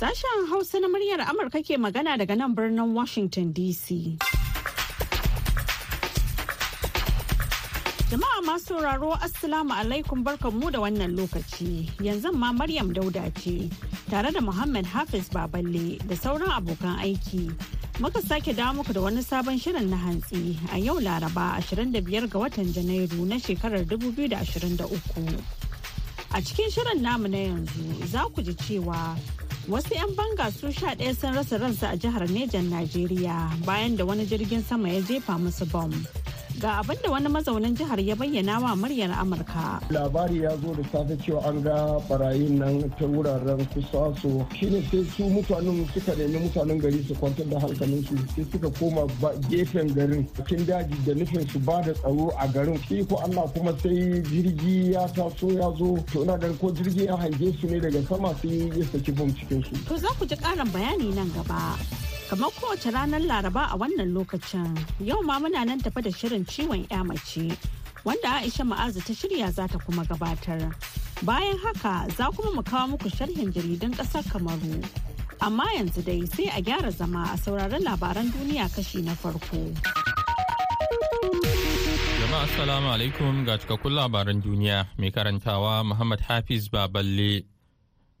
Sashen Hausa na muryar Amurka ke magana daga nan birnin Washington DC. Jama'a masu sauraro Assalamu alaikum barkanmu da wannan lokaci. Yanzu ma Maryam Dauda ce tare da Muhammad Hafiz Baballe da sauran abokan aiki. Muka sake dawo muku da wani sabon shirin na hantsi a yau Laraba 25 ga watan Janairu na shekarar 2023. A cikin shirin namu na yanzu za ku ji cewa wasu 'yan banga su sha ɗaya sun rasa ransu a jihar Nejan Najeriya bayan da wani jirgin sama ya jefa musu bom. Ga abin da wani mazaunin jihar ya bayyana wa muryar Amurka. Labari ya zo da safe cewa an ga barayin nan ta wuraren kusa so shine sai su mutanen suka nemi mutanen gari su kwantar da hankalin su sai suka koma gefen garin cikin daji da nufin su ba da tsaro a garin shi ko Allah kuma sai jirgi ya taso ya zo to ina ganin ko jirgi ya hange su ne daga sama sai ya saki bom cikin su. To za ku ji ƙarin bayani nan gaba. Kamar kowace ranar laraba a wannan lokacin. Yau ma muna nan tafa da shirin ciwon ya mace wanda aisha ma'azu ta shirya za ta kuma gabatar. Bayan haka za kuma mu kawo muku sharhin jaridun ƙasar kamaru. Amma yanzu dai sai a gyara zama a sauraron labaran duniya kashi na farko. Jama'a assalamu alaikum ga cikakkun labaran duniya. Mai karantawa muhammad hafiz baballe.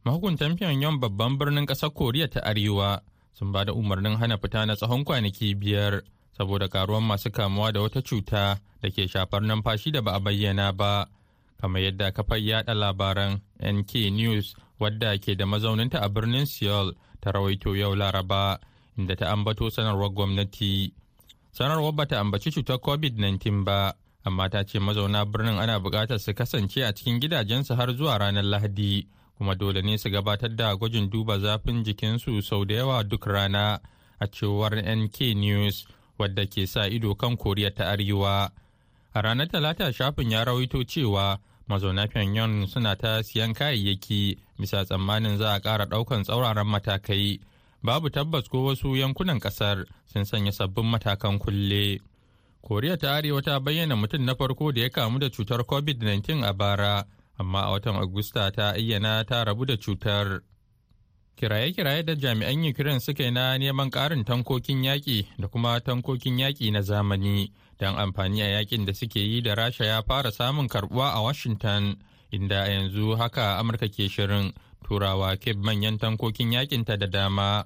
Mahukuntan pyongyang babban birnin ƙasar koriya ta arewa sun ba da umarnin hana fita na tsawon kwanaki biyar saboda karuwan masu kamuwa da wata cuta da ke shafar numfashi da ba a bayyana ba kamar yadda kafar yada labaran nk news wadda ke da mazauninta a birnin seoul ta rawaito yau laraba inda ta ambato sanarwar gwamnati. Sanarwar bata ambaci cutar covid-19 ba amma ta ce mazauna birnin ana buƙatar su kasance a cikin gidajensu har zuwa ranar lahadi. Kuma dole ne su gabatar da gwajin duba zafin jikinsu sau da yawa duk rana a cewar nk news wadda ke sa ido kan koriya ta arewa. A ranar talata shafin ya rawaito cewa mazauna pyongyang suna ta siyan kayayyaki bisa tsammanin za a ƙara ɗaukan tsauraran matakai. Babu tabbas ko wasu yankunan ƙasar sun sanya sabbin matakan kulle. Koriya ta arewa ta bayyana mutum na farko da ya kamu da cutar covid-19 a bara. Amma a watan Agusta ta ayyana ta rabu da cutar. Kiraye-kiraye da jami'an Ukraine suka yi na neman ƙarin tankokin yaƙi da kuma tankokin yaƙi na zamani don amfani a yaƙin da suke yi da Rasha ya fara samun karɓuwa a Washington, inda yanzu haka Amurka ke shirin turawa Cape manyan tankokin yaƙinta da dama.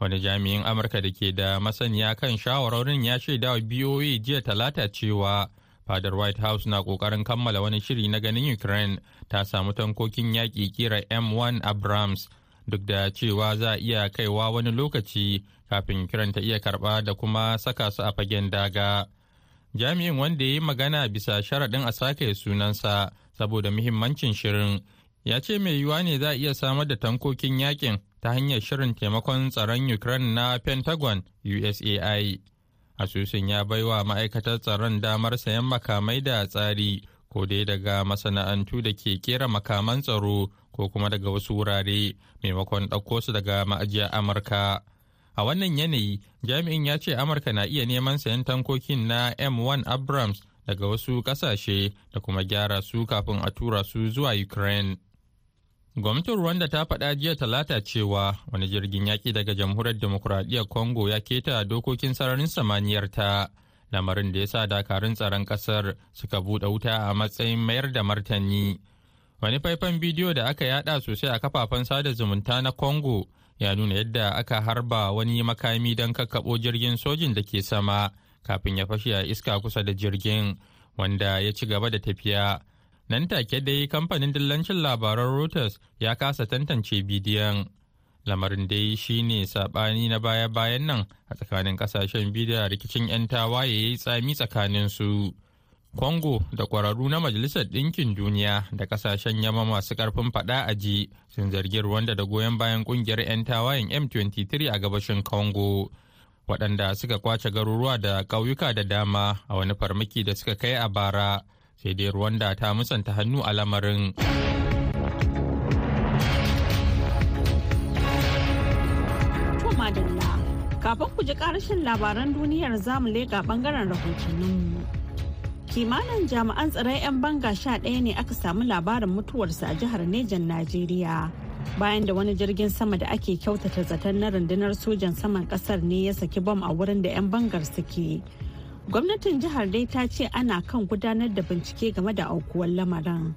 Wani jami'in Amurka da ke da masaniya kan shawarorin ya shaidawa BOA jiya talata cewa fadar white house na ƙoƙarin kammala wani shiri na ganin ukraine ta samu tankokin yaƙi kira m1 abrams duk da cewa za a iya kaiwa wani lokaci kafin ukraine ta iya karɓa da kuma saka su a fagen daga. Jami'in wanda ya yi magana bisa sharaɗin a sake sunansa saboda muhimmancin shirin ya ce mai yiwuwa ne za a iya samar da tankokin yaƙin ta hanyar shirin taimakon tsaron ukraine na pentagon usai asusun ya baiwa ma'aikatar tsaron damar sayan makamai da tsari ko dai daga masana'antu da ke kera makaman tsaro ko kuma daga wasu wurare maimakon ɗauko su daga ma'ajiyar amurka. A wannan yanayi jami'in ya ce amurka na iya neman sayan tankokin na m1 abrams daga wasu ƙasashe da kuma gyara su kafin a tura su zuwa ukraine. Gwamnatin Rwanda ta faɗa jiya talata cewa wani jirgin yaƙi daga jamhuriyar demokuraɗiyyar Congo ya keta dokokin sararin samaniyar ta lamarin da ya sa dakarun tsaron ƙasar suka buɗe wuta a matsayin mayar da martani. Wani faifan bidiyo da aka yada sosai a kafafen sada zumunta na Congo ya nuna yadda aka harba wani makami don kakkaɓo jirgin sojin da ke sama kafin ya fashe a iska kusa da jirgin wanda ya ci gaba da tafiya. Nan take dai kamfanin dillancin labaran reuters ya kasa tantance bidiyon. Lamarin dai shine saɓani na baya-bayan nan a tsakanin ƙasashen biyu da rikicin 'yan tawaye ya yi tsami tsakanin su congo da kwararru na majalisar ɗinkin duniya da ƙasashen yamma masu ƙarfin fada a ji sun zargi rwanda da goyon bayan ƙungiyar 'yan tawayen m23 a gabashin congo waɗanda suka ƙwace garuruwa da ƙauyuka da dama a wani farmaki da suka kai a bara. Sai dai Rwanda ta musanta hannu a lamarin. kafin ku ji karashin labaran duniyar za mu leƙa ɓangaren rahotanninmu. kimanin jami'an tsaron 'yan banga sha ɗaya ne aka samu labarin mutuwarsa a jihar Nejan Najeriya bayan da wani jirgin sama da ake kyautata zaton na rundunar sojan saman ƙasar ne ya saki bom a wurin da 'yan bangar suke gwamnatin jihar dai ta ce ana kan gudanar da bincike game da aukuwar lamarin.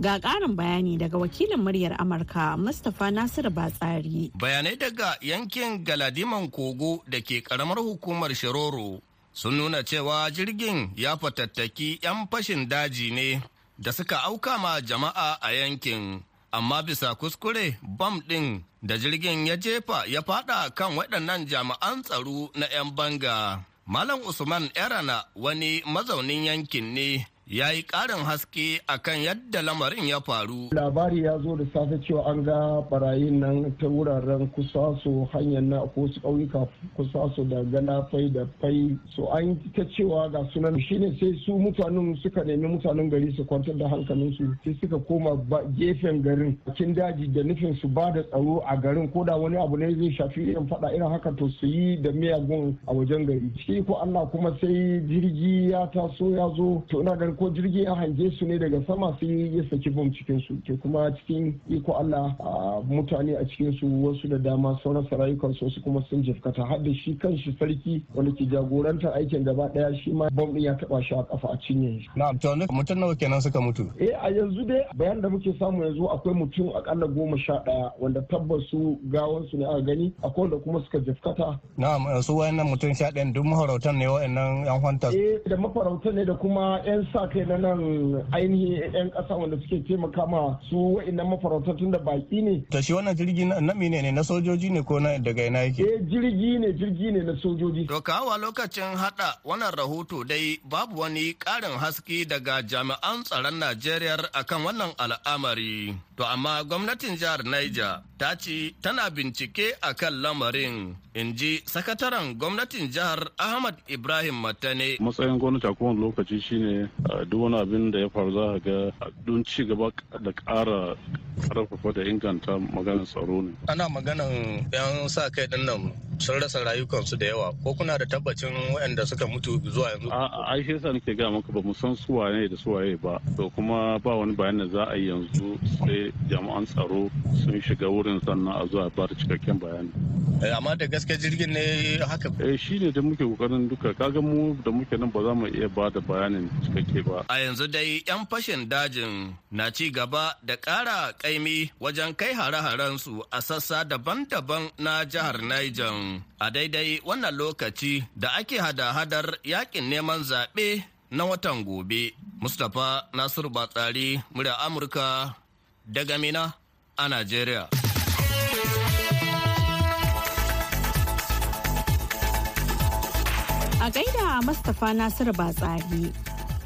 Ga ƙarin bayani daga wakilin muryar amurka mustapha nasiru batsari. Bayanai daga yankin galadiman kogo da ke karamar hukumar shiroro sun nuna cewa jirgin ya fatattaki 'yan fashin daji ne da suka auka ma jama'a a yankin. Amma bisa kuskure bam ɗin da jirgin ya jefa ya fada kan waɗannan jami'an tsaro na 'yan banga. Malam Usman Erana wani mazaunin yankin ne ya yi ƙarin haske akan yadda lamarin ya faru. Labari ya zo da safe cewa an ga barayin nan ta wuraren kusa so hanyar na ko su ƙauyuka kusa so da gana fai da fai so an ta cewa ga sunan shine sai su mutanen suka nemi mutanen gari su kwantar da hankalin su sai suka koma gefen garin cikin daji da nufin su ba da tsaro a garin ko da wani abu ne zai shafi irin fada irin haka to su yi da miyagun a wajen gari. Shi ko Allah kuma sai jirgi ya taso ya zo to ina ganin ko jirgi ya hange su ne daga sama sai ya saki bom cikin su ke kuma cikin iko Allah mutane a cikin su wasu da dama sauran sarayukan su wasu kuma sun jifkata har da shi kanshi sarki wanda ke jagorantar aikin gaba ɗaya shi ma bom din ya taba shi a kafa a cinye shi. Na'am to mutum nawa kenan suka mutu? Eh a yanzu dai bayan da muke samu yanzu akwai mutum akalla goma sha ɗaya wanda tabbas su gawan su ne aka gani akwai wanda kuma suka jifkata. Na'am su wayannan mutum sha ɗayan duk mafarautan ne wayannan yan hwantas. Eh da mafarautan ne da kuma yan sa kai na nan ainihin 'yan ƙasa wanda suke taimaka ma su wa'annan mafarauta tun da baki ne. To shi wannan jirgi na mine ne na sojoji ne ko na daga ina yake? Eh jirgi ne jirgi ne na sojoji. To kawo lokacin hada wannan rahoto dai babu wani ƙarin haske daga jami'an tsaron Najeriya akan wannan al'amari. To amma gwamnatin jihar Niger ta ce tana bincike akan lamarin. in ji sakataren gwamnatin jihar ahmad ibrahim matane matsayin gwamnati a kowane lokaci shine duk wani abin da ya faru za ga don ci gaba da ƙara ƙarfafa da inganta maganar tsaro ne. Ana maganan yan sa kai ɗin nan sun rasa rayukansu da yawa ko kuna da tabbacin waɗanda suka mutu zuwa yanzu? A ai shi yasa nake ga maka ba mu san su waye da su waye ba. To kuma ba wani bayan da za a yi yanzu sai jami'an tsaro sun shiga wurin sannan a zuwa ba da cikakken bayani. Amma da gaske jirgin ne haka? Eh shi ne da muke ƙoƙarin duka. Kaga mu da muke nan ba za mu iya ba da bayanin cikakke ba. A yanzu dai yan fashin dajin na ci gaba da ƙara kaimi wajen kai hare-haren su a sassa daban-daban na jihar Niger. A daidai wannan lokaci da ake hada-hadar yaƙin neman zaɓe na watan gobe. Mustapha nasiru batsari murya amurka daga mina a najeriya. A gaida Mustapha Nasiru Batsari.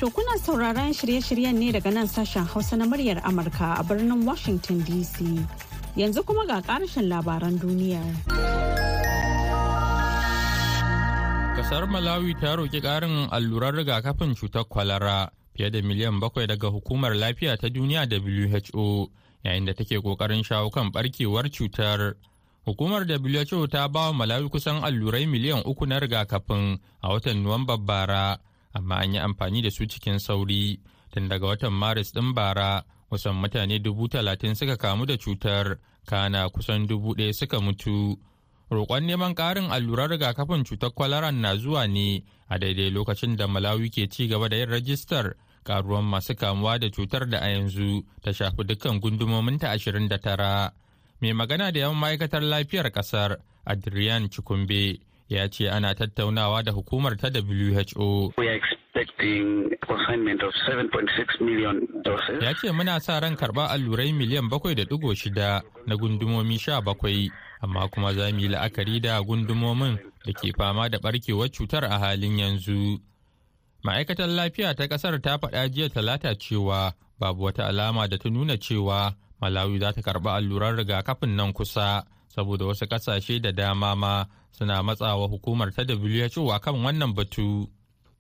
To kuna sauraron shirye-shiryen ne daga nan sashen Hausa na muryar Amurka a birnin Washington DC. Yanzu kuma ga ƙarshen labaran duniya. Kasar Malawi ta roƙi ƙarin allurar rigakafin cutar kwalara fiye da miliyan bakwai daga hukumar lafiya ta duniya WHO yayin da take ƙoƙarin shawo kan ɓarkewar cutar. Hukumar WHO ta ba wa Malawi kusan allurai miliyan uku na rigakafin a watan Nuwamban bara, amma an yi amfani da su cikin sauri. Tun daga watan Maris ɗin bara, kusan mutane dubu talatin suka kamu da cutar, kana kusan dubu ɗaya suka mutu. Roƙon neman ƙarin allurar rigakafin cutar kwalaran na zuwa ne a daidai lokacin da Malawi ke ci gaba da yin rajistar karuwan masu kamuwa da cutar da a yanzu ta shafi dukkan gundumominta ashirin da tara. mai magana da yawan ma'aikatar lafiyar ƙasar adrian chikumbe ya ce ana tattaunawa da hukumar ta who ya ce muna sa ran karɓar allurai miliyan bakwai da ɗigo shida na gundumomi sha bakwai amma kuma za mu yi la'akari da gundumomin da ke fama da barkewar cutar a halin yanzu. Ma'aikatar lafiya ta ƙasar ta faɗa jiya talata cewa babu wata alama da ta nuna cewa Malawi za ta karɓi allurar rigakafin nan kusa saboda wasu ƙasashe da dama ma suna matsawa hukumar ta WHO a kan wannan batu.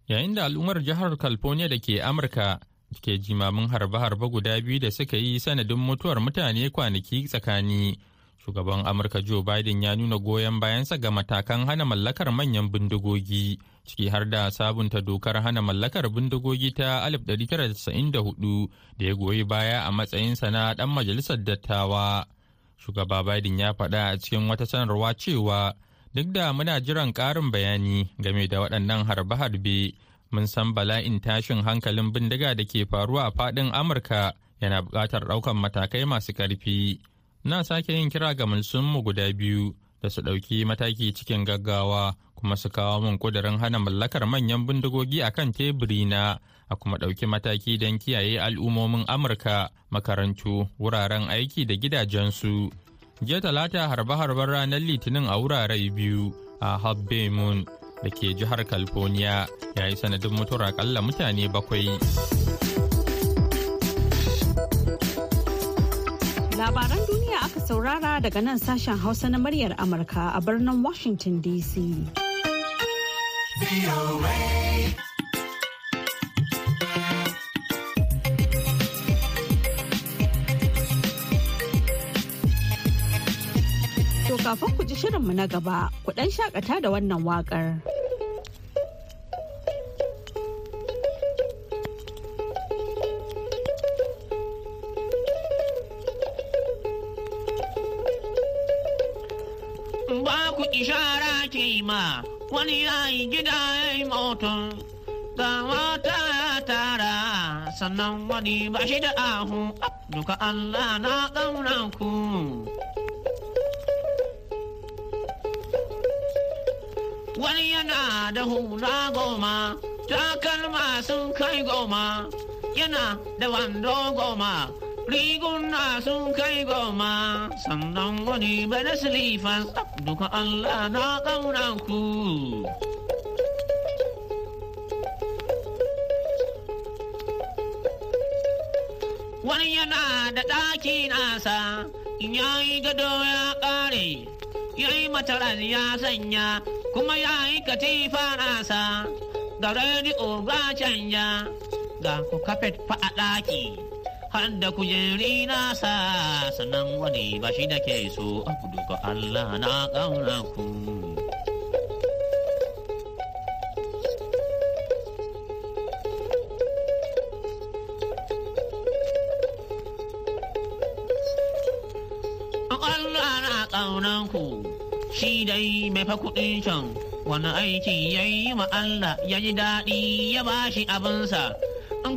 Yayin da al'ummar jihar California da ke Amurka ke jimamin harbe-harbe guda biyu da suka yi sanadin mutuwar mutane kwanaki tsakani. Shugaban Amurka Joe Biden ya nuna goyon bayansa ga matakan hana mallakar manyan bindigogi, ciki har da sabunta dokar hana mallakar bindigogi ta 1994 da ya goyi baya a matsayinsa na ɗan majalisar dattawa. shugaba biden ya faɗa a cikin wata sanarwa cewa duk da muna jiran ƙarin bayani game da waɗannan harbe-harbe mun san bala'in tashin hankalin bindiga da ke faruwa a faɗin amurka yana buƙatar ɗaukan matakai masu ƙarfi. Na sake yin kira ga mu guda biyu da su ɗauki mataki cikin gaggawa kuma su kawo min ƙudurin hana mallakar manyan bindigogi a kan teburi na a kuma ɗauki mataki don kiyaye al'ummomin amurka makarantu wuraren aiki da gidajensu. Jiya talata harbe-harben ranar litinin a wurare biyu a habbe moon da ke jihar california ya yi sanadin mutuwar akalla mutane bakwai. Labaran duniya aka saurara daga nan sashen hausa na muryar amurka a birnin washington dc kafin ku ji shirinmu na gaba, ku ɗan shakata da wannan waƙar. Ba ku ishara ke ma wani yayi gida ya yi mutum ga mata ya tara sannan wani ba shi da ahu duka Allah na ƙauna ku. Wani yana da hula goma, takalma sun kai goma, yana da wando goma, riguna sun kai goma, sannan wani ba da silifan duka Allah na ƙauna. Wani yana da ɗaki nasa, ya yi gado ya ƙare, ya yi mataras ya sanya, kuma ya yi katifa nasa, ga rediyo ga canja, ga ku kafet fa a ɗaki. Har da kujeri nasa, sannan wani ba shi da ke so, abu duka Allah na ƙauna ku. Shi dai mai fa kuɗin can wani aiki ya yi ma Allah ya ji daɗi ya ba shi abinsa.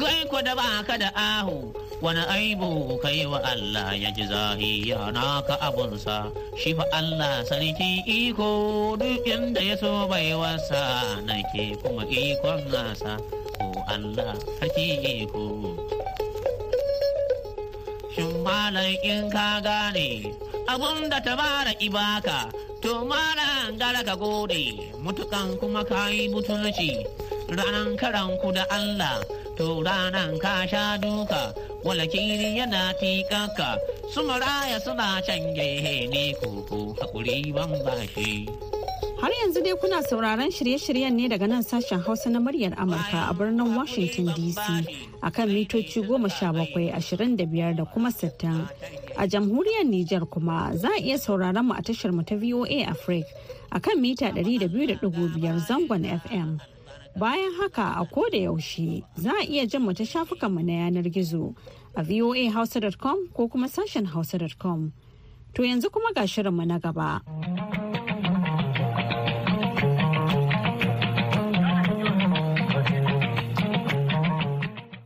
Gai ku da ba ka da ahu wani aibu ka yi wa Allah ya ji zahiya naka abunsa shi fa Allah sarki iko duk inda ya so bai wasa nake kuma ikon nasa ko Allah sarki iko. Shin malam in ka gane abun da ta bara ibaka to malam gara ka gode mutukan kuma ka yi butulci ranan karanku da Allah to ranan ka sha duka wala yana tikaka su maraya suna can gehe ne koko haƙuri ban bashi. Har yanzu dai kuna sauraron shirye-shiryen ne daga nan sashen Hausa na muryar Amurka a birnin Washington DC akan mitoci goma sha bakwai ashirin da biyar da kuma sittin. A jamhuriyar Nijar kuma za a iya sauraron mu a tashar mu ta VOA Africa mita da biyu da ɗigo biyar zangon FM. Bayan haka a koda yaushe za a iya jin mu ta shafukan mu na yanar gizo a voahausa.com ko kuma sashen hausa.com. To yanzu kuma ga shirinmu na gaba.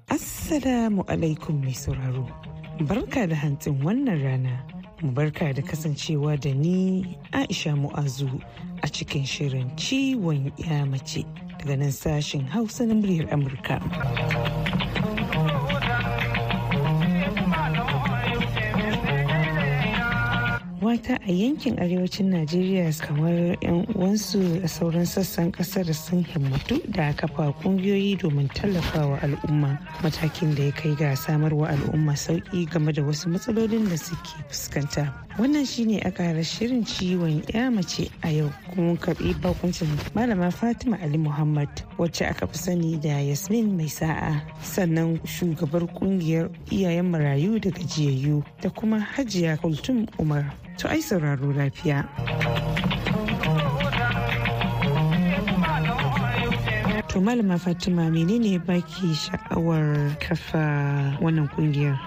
Assalamu alaikum mai sauraro. Barka da hantsin wannan rana. Mu barka da kasancewa da ni Aisha Mu'azu a cikin shirin ciwon ya mace daga nan sashen Hausa na muryar Amurka. Mata a yankin arewacin najeriya kamar 'yan uwansu a sauran sassan ƙasar sun himmatu da kafa kungiyoyi domin tallafawa al'umma. Matakin da ya kai ga samarwa al'umma sauƙi game da wasu matsalolin da suke fuskanta. Wannan shine aka shirin ciwon ya mace a yau. Kuma karɓi bakuncin malama fatima ali muhammad wacce aka fi sani da yasmin mai sa'a sannan shugabar ƙungiyar iyayen marayu da gajiyayyu da kuma hajiya kultum umar. To ai sauraro lafiya. To malama Fatima menene baki sha'awar kafa wannan ƙungiyar?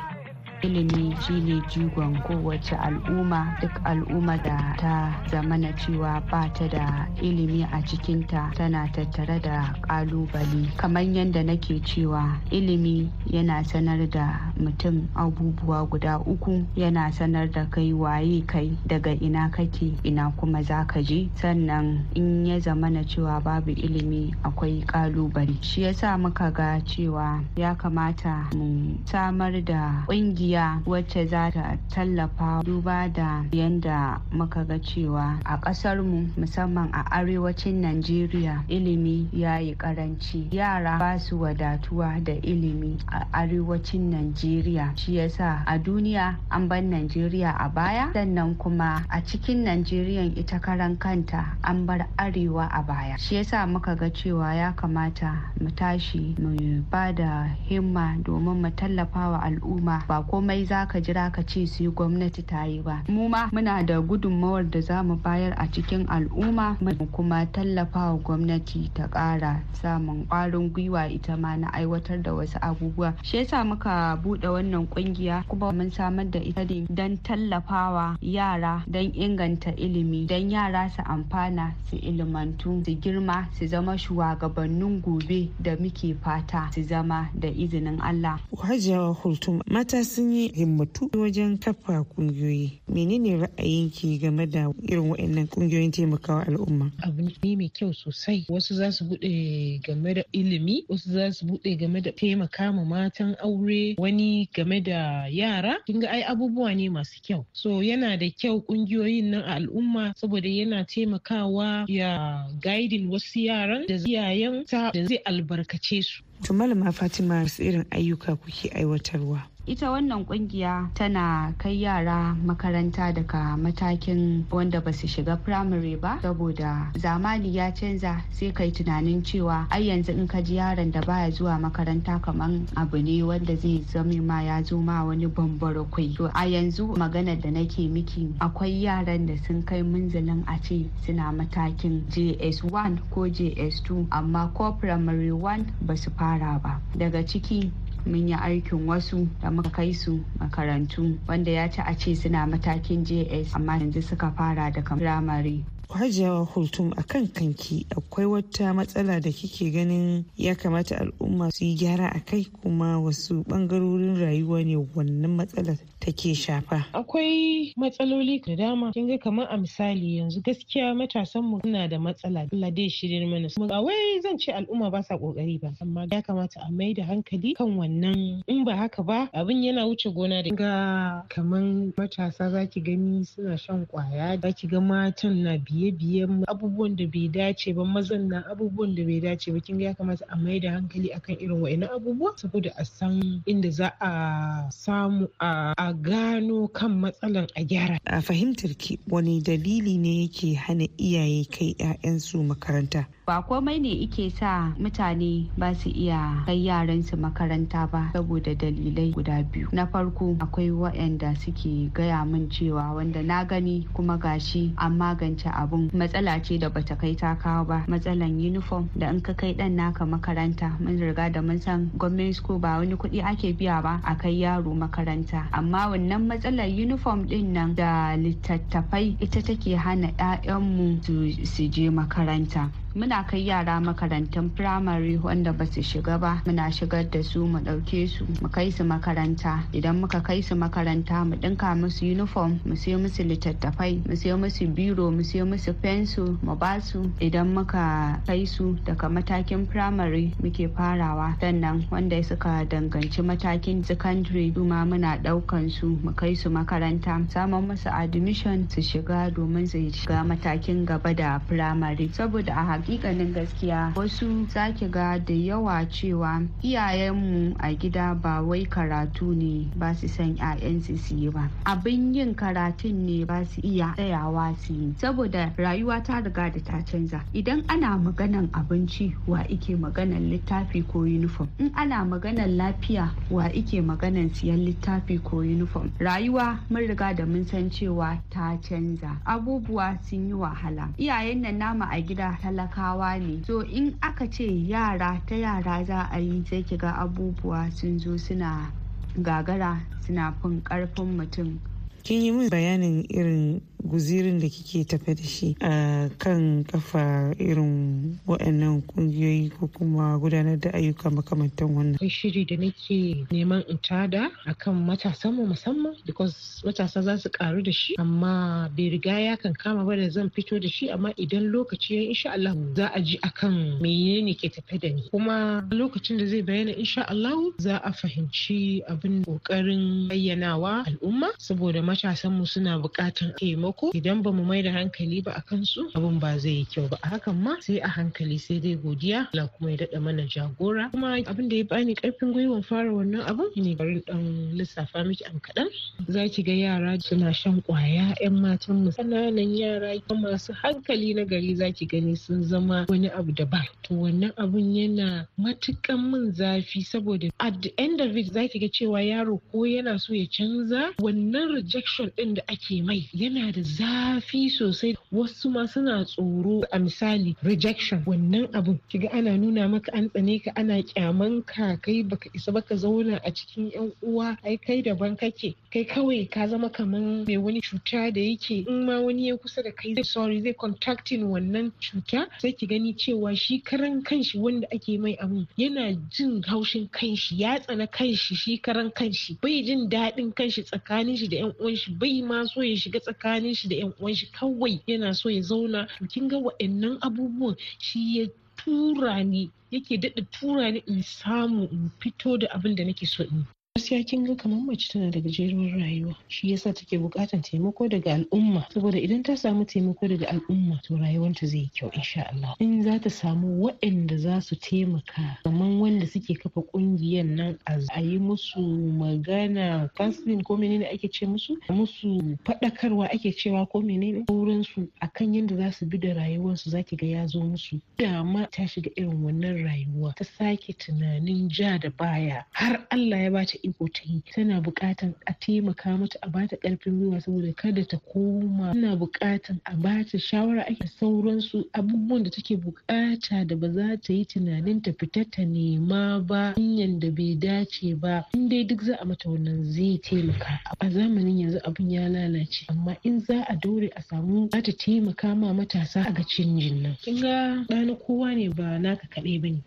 Ilimi shine jigon kowace al'umma. Duk al'umma da ta zamana cewa ba ta da ilimi a cikinta tana tattare da ƙalubale kamar yadda nake cewa ilimi yana sanar da mutum abubuwa guda uku. Yana sanar da kai waye kai daga ina kake ina kuma za ka je. Sannan in ya zamana cewa babu ilimi akwai ƙalubale shi yasa muka ga cewa ya kamata mu samar da ƙungiya wacce za ta tallafa duba da yadda muka ga cewa a ƙasar mu musamman a arewacin najeriya ilimi ya yi karanci yara ba su wadatuwa da ilimi a arewacin najeriya. Shi yasa a duniya an ban najeriya a baya. Sannan kuma a cikin najeriya ita karan kanta an bar arewa a baya. Shi yasa muka ga cewa ya kamata mu tashi mu ba da himma domin mu tallafa wa al'umma. Ba komai za ka jira ka ce sai gwamnati ta yi ba mu ma muna da gudunmawar da za mu bayar a cikin al'umma mu kuma tallafa wa gwamnati ta ƙara samun ƙwarin gwiwa ita ma na aiwatar da wasu abubuwa shi yasa muka buɗe wannan ƙungiya kuma mun samar da ita ne don tallafawa yara don inganta ilimi don yara su amfana su ilimantu su girma su zama shugabannin gobe da muke fata su zama da izinin Allah. Hajiya Hultum mata sun yi himmatu wajen kafa kungiyoyi. Menene ra'ayinki game da irin waɗannan ƙungiyoyin taimakawa al'umma? Abu ne mai kyau sosai. Wasu za su buɗe game da ilimi, wasu za su buɗe game da taimaka ma matan aure, wani game da yara. Kin ga ai abubuwa ne masu kyau. So yana da kyau ƙungiyoyin nan a al'umma saboda yana taimakawa ya gaidin wasu yaran da iyayen ta da zai albarkace su. To malama Fatima irin ayyuka kuke aiwatarwa? Ita wannan ƙungiya tana kai yara makaranta daga matakin wanda ba su shiga firamare ba saboda zamani ya canza sai kai tunanin cewa ai yanzu in ka ji yaron da baya zuwa makaranta kaman abu ne wanda zai zame ma ya zo ma wani bambara kwai. To a yanzu maganar da nake miki akwai yaran da sun kai munzalin a ce suna matakin js1 ko js2 amma ko firamare 1 ba su fara ba. Daga ciki mun yi aikin wasu da muka kai su makarantu wanda ya ci a ce suna matakin js amma yanzu suka fara daga firamare hajiyawa hultum a kan kanki. Akwai wata matsala da kike ganin ya kamata al'umma su yi gyara a kai kuma wasu ɓangarorin rayuwa ne wannan matsalar take shafa. Akwai matsaloli da dama. Kin ga kamar a misali yanzu gaskiya matasan mu suna da matsala. Allah dai shirin mana ba wai zan ce al'umma ba sa ƙoƙari ba amma ya kamata a mai da hankali kan wannan. In ba haka ba abin yana wuce gona da ga kamar matasa zaki gani suna shan ƙwaya zaki ga matan na biye biye-biyen abubuwan da bai dace ba mazan na abubuwan da bai dace ba kin ya kamata a mai da hankali akan irin wa'annan abubuwa saboda a san inda za a samu a gano kan matsalan a gyara. A fahimtar ki wani dalili ne yake hana iyaye kai 'ya'yansu makaranta? Ba komai ne ike sa mutane ba su iya kai yaransu makaranta ba saboda dalilai guda biyu. Na farko akwai waɗanda suke gaya min cewa wanda na gani kuma gashi an magance abun. Matsala ce da bata kai ta kawo ba. Matsalan uniform da in ka kai ɗan naka makaranta mun riga da mun san gwamnati school ba wani kuɗi ake biya ba a kai yaro makaranta. Amma wannan matsalar uniform ɗin nan da littattafai ita take hana 'ya'yanmu su je makaranta. Muna kai yara makarantun firamare wanda ba su shiga ba. Muna shigar da su mu ɗauke su mu kai su makaranta. Idan muka kai su makaranta mu ɗinka musu uniform mu siyo musu littattafai mu siyo musu biro mu siyo musu fensu mu ba su. Idan muka kai su daga matakin firamare muke farawa. Sannan wanda suka danganci matakin secondary ma muna ɗaukan su mu kai su makaranta. Samun musu admission su shiga domin su shiga matakin gaba da firamare. Saboda a hakikanin gaskiya. Wasu zaki ga da yawa cewa iyayenmu a gida ba wai karatu ne ba su san 'ya'yansu su yi ba. Abin yin karatun ne ba su iya tsayawa su yi. Saboda rayuwa ta riga da ta canza. Idan ana maganan abinci wa ike maganan littafi ko uniform? In ana maganan lafiya wa ike maganan siyan littafi ko uniform? Rayuwa mun riga da mun san cewa ta canza. Abubuwa sun yi wahala. Iyayen nan nama a gida talakawa ne. So in aka ce yara ta yara za a yi sai kiga abubuwa sun zo suna gagara suna fin ƙarfin mutum. Kin yi min bayanin irin guzirin da kike tafe da shi a kan kafa irin waɗannan kungiyoyi ko kuma gudanar da ayyuka makamantan wannan. Akwai shiri da nake neman in tada akan matasan mu musamman because matasa za su karu da shi amma bai riga ya kan kama ba da zan fito da shi amma idan lokaci ya insha Allah za a ji akan menene ke tafe da ni kuma lokacin da zai bayyana insha Allah za a fahimci abin ƙoƙarin bayyanawa al'umma saboda matasan mu suna buƙatar taimako taimako. Idan ba mu mai da hankali ba a kansu abin ba zai yi kyau ba. A hakan ma sai a hankali sai dai godiya. Allah kuma ya daɗa mana jagora. Kuma abin da ya bani ƙarfin gwiwan fara wannan abin ne bari dan lissafa miki am kaɗan. Za ki ga yara suna shan ƙwaya yan matan mu ƙananan yara masu hankali na gari za ki gani sun zama wani abu daban. To wannan abun yana matukan min zafi saboda at the end of it za ki ga cewa yaro ko yana so ya canza wannan rejection ɗin da ake mai yana da zafi sosai. Wasu ma suna tsoro. A misali rejection wannan abun. Kiga ana nuna maka an tsane ka ana kyaman ka kai baka isa baka zauna a cikin yan uwa ai kai daban kake. Kai kawai ka zama kaman mai wani cuta da yake in ma wani ya kusa da kai zai sorry zai contacting wannan cuta sai ki gani cewa shi karan kanshi wanda ake mai abun yana jin haushin kanshi ya tsana kanshi shi karan kanshi. Bai jin daɗin kanshi tsakanin shi da yan uwan shi bai ma so ya shiga tsakanin shi da yan uwan shi kawai yana so ya zauna. Kin ga wa'annan abubuwan shi ya tura ni yake daɗa tura ni in samu in fito da abin da nake so in gaskiya kin ga kamar mace tana da gajeruwar rayuwa shi yasa take buƙatar taimako daga al'umma. Saboda idan ta samu taimako daga al'umma to rayuwarta zai yi kyau insha Allah. In za ta samu waɗanda za su taimaka kamar wanda suke kafa ƙungiyar nan a yi musu magana counseling ko menene ake ce musu musu faɗakarwa ake cewa ko menene sauransu akan yadda za su bi da rayuwarsu za ki ga ya zo musu. Dama ta shiga irin wannan rayuwa ta sake tunanin ja da baya har Allah ya bata iko ta yi. Tana buƙatan a taimaka mata a bata ƙarfin gwiwa saboda kada ta koma. Tana buƙatan a bata shawara ake sauransu abubuwan da take buƙata da ba za ta yi tunanin ta fita ta nema ba hanyar da bai dace ba. In dai duk za a mata wannan zai taimaka. A zamanin yanzu abin ya lalace amma in za a dore a samu za ta taimaka ma matasa a ga canjin nan. Kin ga ɗana kowa ne ba naka kaɗai ba ne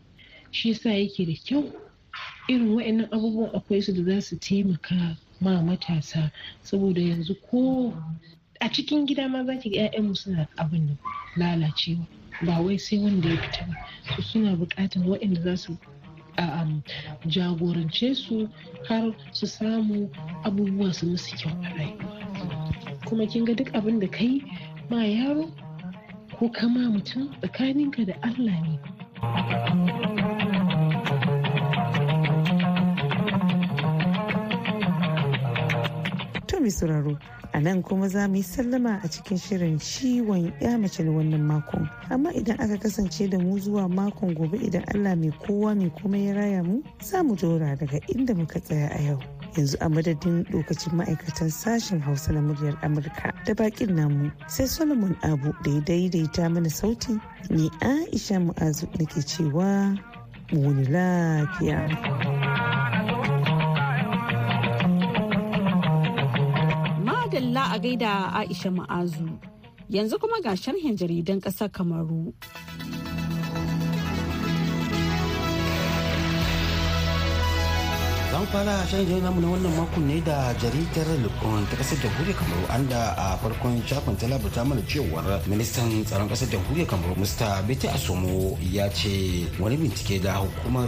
shi yasa yake da kyau irin waɗannan abubuwan akwai su da za su taimaka ma matasa. Saboda yanzu ko a cikin gida ma za ki ga suna abin nan lalacewa. Ba wai sai wanda ya fita ba. Su suna buƙatar waɗanda za su jagorance su har su samu abubuwa su musu kyau a rayuwa. Kuma kin ga duk abin da kai ma yaro ko kama mutum tsakaninka da Allah ne. Mai sauraro a nan kuma za mu yi sallama a cikin shirin ciwon ya mace na wannan makon. Amma idan aka kasance da mu zuwa makon gobe idan allah mai kowa mai kuma ya raya mu za mu dora daga inda muka tsaya a yau. Yanzu a madadin lokacin ma'aikatan sashen hausa na muryar amurka da bakin namu sai solomon abu da ya daidaita mana sauti ni aisha mu'azu nake cewa mu wani lafiya. Madalla a gaida Aisha Ma'azu. Yanzu kuma ga sharhin jaridan ƙasar Kamaru. Zan fara shirin namu na wannan makon ne da jaridar lukon ta ƙasar jamhuriyar kamaru an da a farkon shafin ta labarta mana cewar ministan tsaron ƙasar jamhuriyar kamaru mr. Bete asomo ya ce wani bincike da hukumar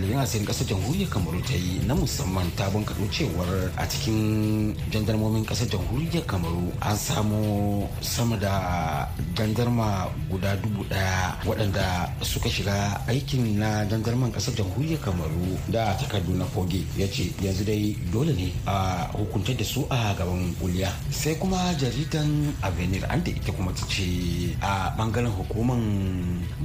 liyan asirin ƙasar jamhuriyar kamaru ta yi na musamman ta bunkaɗo cewar a cikin jandarmomin ƙasar jamhuriyar kamaru an samu sama da jandarma guda dubu ɗaya waɗanda suka shiga aikin na jandarman ƙasar jamhuriyar kamaru da takardu na foge. Ya ce yanzu dai dole ne a hukuntar da su a gaban kuliya. Sai kuma jaridan avenir an da ita kuma ta ce a ɓangaren hukuman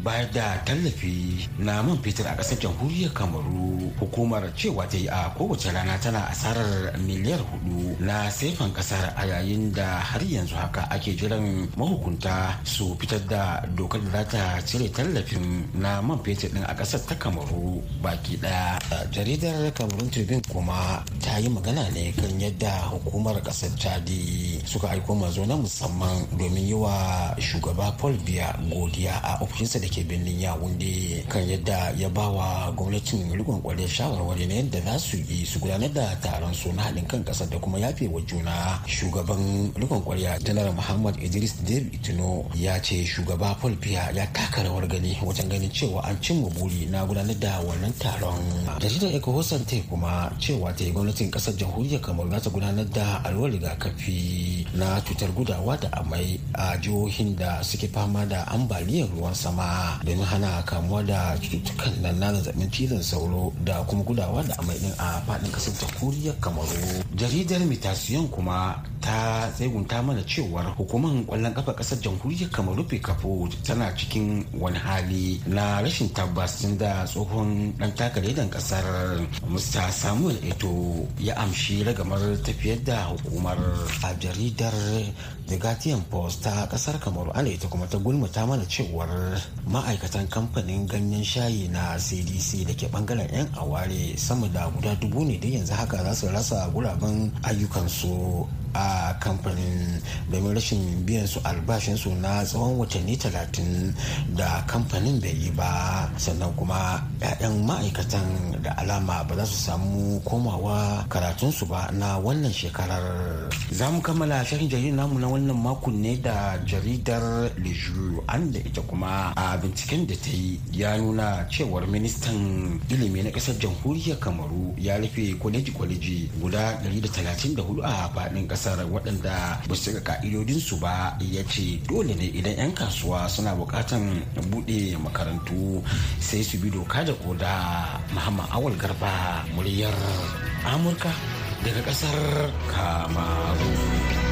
bayar da tallafi na man fetur a ƙasar jamhuriyar kamaru hukumar cewa ta yi a kowace rana tana asarar miliyar huɗu na sefan ƙasar a yayin da har yanzu haka ake jiran mahukunta su fitar da dokar da za ta cire tallafin na man fetur din a ƙasar ta kamaru baki ɗaya jaridar kamarun tribune kuma ta yi magana ne kan yadda hukumar ƙasar chadi suka aiko mazo na musamman domin yi wa shugaba paul biya godiya a ofishinsa da ke birnin yawunde kan yadda ya ba wa gwamnatin rikon ƙwarai shawarwari na yadda za su yi su gudanar da taron su na haɗin kan ƙasar da kuma yafe wa juna. Shugaban rikon kwarya janar muhammad idris david itino ya ce shugaba paul biya ya taka rawar gani wajen ganin cewa an cimma buri na gudanar da wannan taron. Jaridar ecohosan ta kuma cewa ta yi gwamnatin ƙasar jamhuriyar kamar za ta gudanar da alwar rigakafi na cutar gudawa da amai a jihohin da suke fama da ambaliyar ruwan sama domin hana kamuwa da cututtukan nan na zazzaɓin cizon sauro da kuma gudawa da amai din a faɗin ƙasar jamhuriyar kamaru. Jaridar mitasiyon kuma ta tsegunta mana cewar hukumar ƙwallon kafa ƙasar jamhuriyar kamaru kafo tana cikin wani hali na rashin tabbas da tsohon dan takardar ƙasar mr. samuel eto ya amshi ragamar tafiyar da hukumar a jaridar the guardian post ta ƙasar kamaru ana ita kuma ta gulmata mana cewar ma'aikatan kamfanin ganyen shayi na cdc da ke ɓangaren yan aware sama da guda dubu ne da yanzu haka za su rasa guraben ayyukansu a kamfanin domin rashin biyan su albashinsu na tsawon watanni talatin da kamfanin bai yi ba. Sannan kuma 'ya'yan ma'aikatan da alama ba za su samu komawa karatunsu ba na wannan shekarar. Za mu kammala shirin jaridar namu na wannan makon ne da jaridar leju an da ita kuma a binciken da ta yi ya nuna cewar ministan ilimi na ƙasar jamhuriyar kamaru ya rufe kwaleji-kwaleji guda 134 a faɗin ƙasar waɗanda ba su ka'idodinsu ba. Ya ce dole ne idan 'yan kasuwa suna buƙatan buɗe makarantu sai su bi doka da koda muhammad awal garba muryar amurka daga ƙasar kamaru.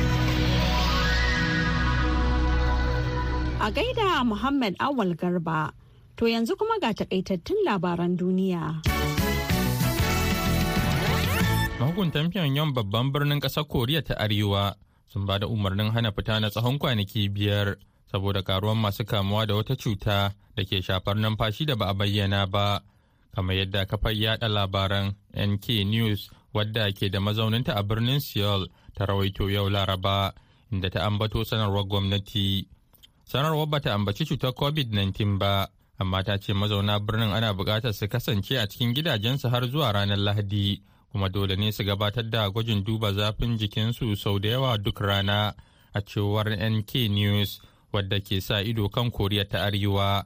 A gaida muhammad awal garba to yanzu kuma ga takaitattun labaran duniya. mahukuntan pyongyang babban birnin ƙasar koriya ta arewa sun ba da umarnin hana fita na tsawon kwanaki biyar saboda karuwan masu kamuwa da wata cuta da ke shafar numfashi da ba a bayyana ba kamar yadda kafar yada labaran nk news wadda ke da mazauninta a birnin seoul ta rawaito yau laraba inda ta ambato sanarwar gwamnati sanarwar bata ambaci cutar covid-19 ba amma ta ce mazauna birnin ana buƙatar su kasance a cikin gidajensu har zuwa ranar lahadi kuma dole ne su gabatar da gwajin duba zafin jikinsu sau da yawa duk rana a cewar nk news wadda ke sa ido kan koriya ta arewa.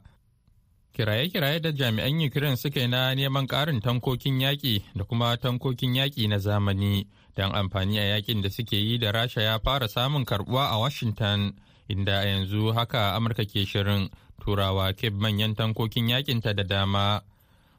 Kiraye-kiraye da jami'an ukraine suka yi na neman ƙarin tankokin yaƙi da kuma tankokin yaƙi na zamani don amfani a yaƙin da suke yi da rasha ya fara samun karbuwa a washington. Inda a yanzu haka amurka ke shirin turawa keb manyan tankokin yaƙinta da dama.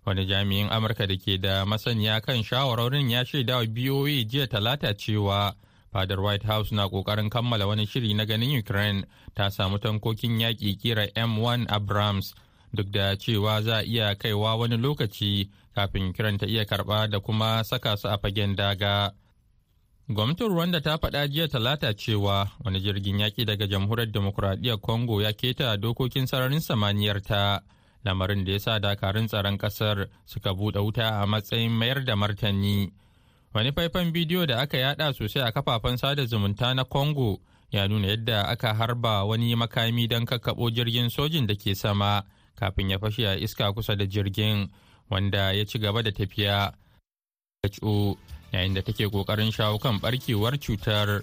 Wani jami'in amurka da ke da masaniya kan shawarorin ya shaida wa boa jiya talata cewa fadar white house na ƙoƙarin kammala wani shiri na ganin ukraine ta samu tankokin yaƙi kira m1 abrams duk da cewa za a iya kaiwa wani lokaci kafin ukraine ta iya karɓa da kuma saka su a fagen daga. Gwamnatin rwanda ta faɗa jiya talata cewa wani jirgin yaƙi daga jamhuriyar demokuraɗiyyar congo ya keta dokokin sararin samaniyar ta lamarin da ya sa dakarun tsaron ƙasar suka buɗe wuta a matsayin mayar da martani. Wani faifan bidiyo da aka yada sosai a kafafen sada zumunta na congo ya nuna yadda aka harba wani makami don kakkaɓo jirgin sojin da ke sama kafin ya fashe a iska kusa da jirgin wanda ya ci gaba da tafiya. Yayin da take ƙoƙarin shawo kan barkewar cutar.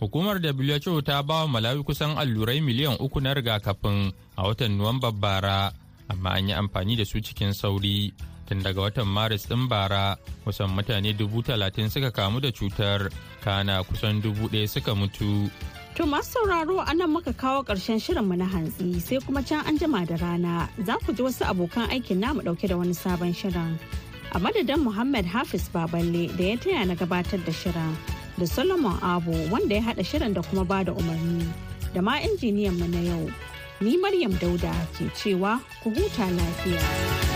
Hukumar who ta ba wa malawi kusan allurai miliyan uku na rigakafin a watan nuwamban bara amma an yi amfani da su cikin sauri. Tun daga watan maris ɗin bara kusan mutane dubu talatin suka kamu da cutar kana kusan dubu ɗaya suka mutu. To masu sauraro a nan muka kawo ƙarshen shirinmu na hantsi sai kuma can an jima da rana. Za ku ji wasu abokan aikin namu ɗauke da wani sabon shirin. A madadin Muhammad Hafiz Baballe da ya taya na gabatar da shirin da Solomon Abu wanda ya haɗa shirin da kuma ba da umarni da ma injiniyan mu na yau. Ni Maryam Dauda ke cewa ku huta lafiya.